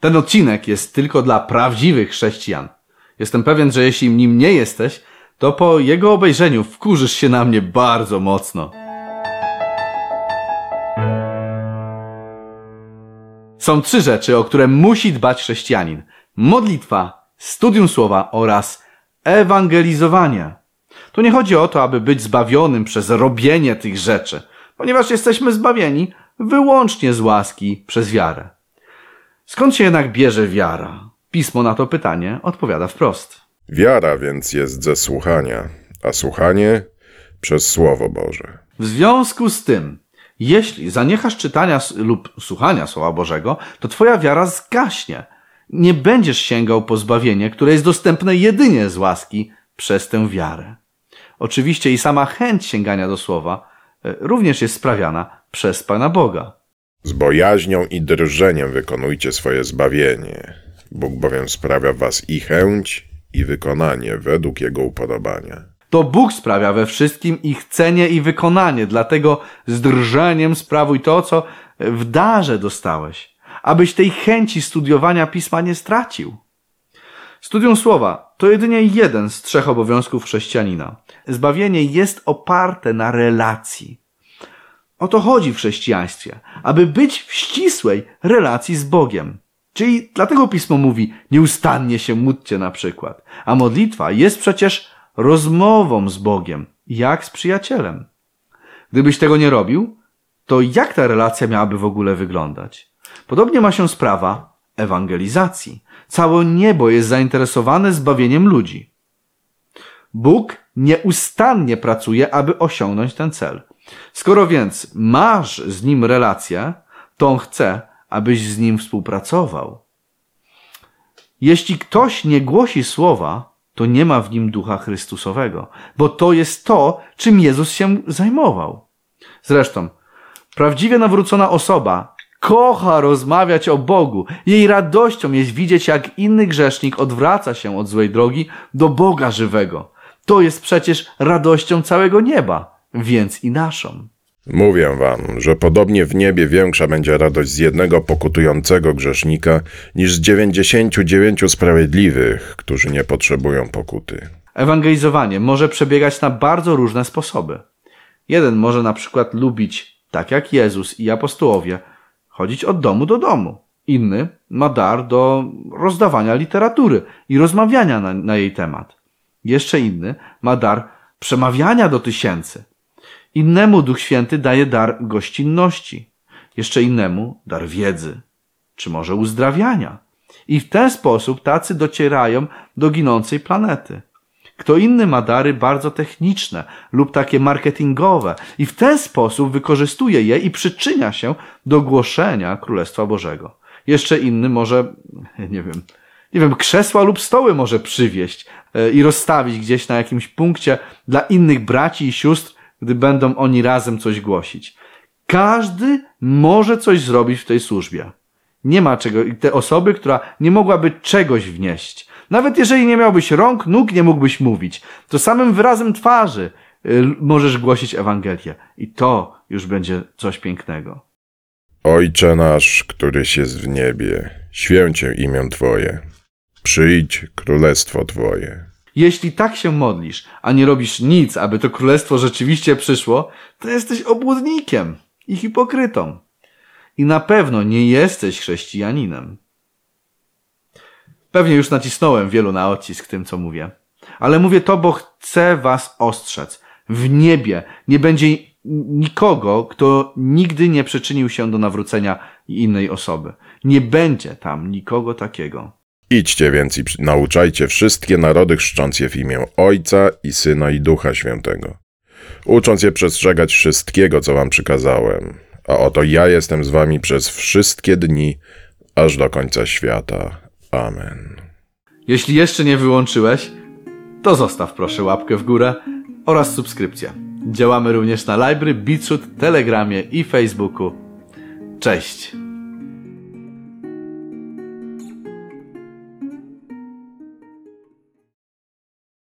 Ten odcinek jest tylko dla prawdziwych chrześcijan. Jestem pewien, że jeśli nim nie jesteś, to po jego obejrzeniu wkurzysz się na mnie bardzo mocno. Są trzy rzeczy, o które musi dbać chrześcijanin. Modlitwa, studium słowa oraz ewangelizowanie. Tu nie chodzi o to, aby być zbawionym przez robienie tych rzeczy, ponieważ jesteśmy zbawieni wyłącznie z łaski przez wiarę. Skąd się jednak bierze wiara? Pismo na to pytanie odpowiada wprost. Wiara więc jest ze słuchania, a słuchanie przez Słowo Boże. W związku z tym, jeśli zaniechasz czytania lub słuchania Słowa Bożego, to twoja wiara zgaśnie. Nie będziesz sięgał po zbawienie, które jest dostępne jedynie z łaski przez tę wiarę. Oczywiście i sama chęć sięgania do Słowa e, również jest sprawiana przez Pana Boga. Z bojaźnią i drżeniem wykonujcie swoje zbawienie. Bóg bowiem sprawia was i chęć, i wykonanie według Jego upodobania. To Bóg sprawia we wszystkim ich chcenie i wykonanie, dlatego z drżeniem sprawuj to, co w darze dostałeś, abyś tej chęci studiowania pisma nie stracił. Studium słowa to jedynie jeden z trzech obowiązków chrześcijanina. Zbawienie jest oparte na relacji. O to chodzi w chrześcijaństwie, aby być w ścisłej relacji z Bogiem. Czyli dlatego pismo mówi, nieustannie się módlcie na przykład. A modlitwa jest przecież rozmową z Bogiem, jak z przyjacielem. Gdybyś tego nie robił, to jak ta relacja miałaby w ogóle wyglądać? Podobnie ma się sprawa ewangelizacji. Całe niebo jest zainteresowane zbawieniem ludzi. Bóg nieustannie pracuje, aby osiągnąć ten cel. Skoro więc masz z nim relację, to on chce, abyś z nim współpracował. Jeśli ktoś nie głosi słowa, to nie ma w nim ducha Chrystusowego, bo to jest to, czym Jezus się zajmował. Zresztą, prawdziwie nawrócona osoba kocha rozmawiać o Bogu. Jej radością jest widzieć, jak inny grzesznik odwraca się od złej drogi do Boga żywego. To jest przecież radością całego nieba, więc i naszą. Mówię wam, że podobnie w niebie większa będzie radość z jednego pokutującego grzesznika niż z dziewięćdziesięciu dziewięciu sprawiedliwych, którzy nie potrzebują pokuty. Ewangelizowanie może przebiegać na bardzo różne sposoby. Jeden może na przykład lubić, tak jak Jezus i apostołowie, chodzić od domu do domu. Inny ma dar do rozdawania literatury i rozmawiania na, na jej temat. Jeszcze inny ma dar przemawiania do tysięcy. Innemu Duch Święty daje dar gościnności. Jeszcze innemu dar wiedzy, czy może uzdrawiania. I w ten sposób tacy docierają do ginącej planety. Kto inny ma dary bardzo techniczne lub takie marketingowe i w ten sposób wykorzystuje je i przyczynia się do głoszenia Królestwa Bożego. Jeszcze inny może, nie wiem, nie wiem, krzesła lub stoły może przywieźć e, i rozstawić gdzieś na jakimś punkcie dla innych braci i sióstr, gdy będą oni razem coś głosić. Każdy może coś zrobić w tej służbie. Nie ma czego, i te osoby, która nie mogłaby czegoś wnieść. Nawet jeżeli nie miałbyś rąk, nóg, nie mógłbyś mówić, to samym wyrazem twarzy y, możesz głosić Ewangelię. I to już będzie coś pięknego. Ojcze nasz, któryś jest w niebie, święcie imię Twoje. Przyjdź królestwo Twoje. Jeśli tak się modlisz, a nie robisz nic, aby to królestwo rzeczywiście przyszło, to jesteś obłudnikiem i hipokrytą. I na pewno nie jesteś chrześcijaninem. Pewnie już nacisnąłem wielu na odcisk tym, co mówię. Ale mówię to, bo chcę was ostrzec. W niebie nie będzie nikogo, kto nigdy nie przyczynił się do nawrócenia innej osoby. Nie będzie tam nikogo takiego. Idźcie więc i nauczajcie wszystkie narody, chrzcząc je w imię Ojca i Syna i Ducha Świętego, ucząc je przestrzegać wszystkiego, co wam przykazałem. A oto ja jestem z wami przez wszystkie dni, aż do końca świata. Amen. Jeśli jeszcze nie wyłączyłeś, to zostaw proszę łapkę w górę oraz subskrypcję. Działamy również na Library, Beatshoot, Telegramie i Facebooku. Cześć!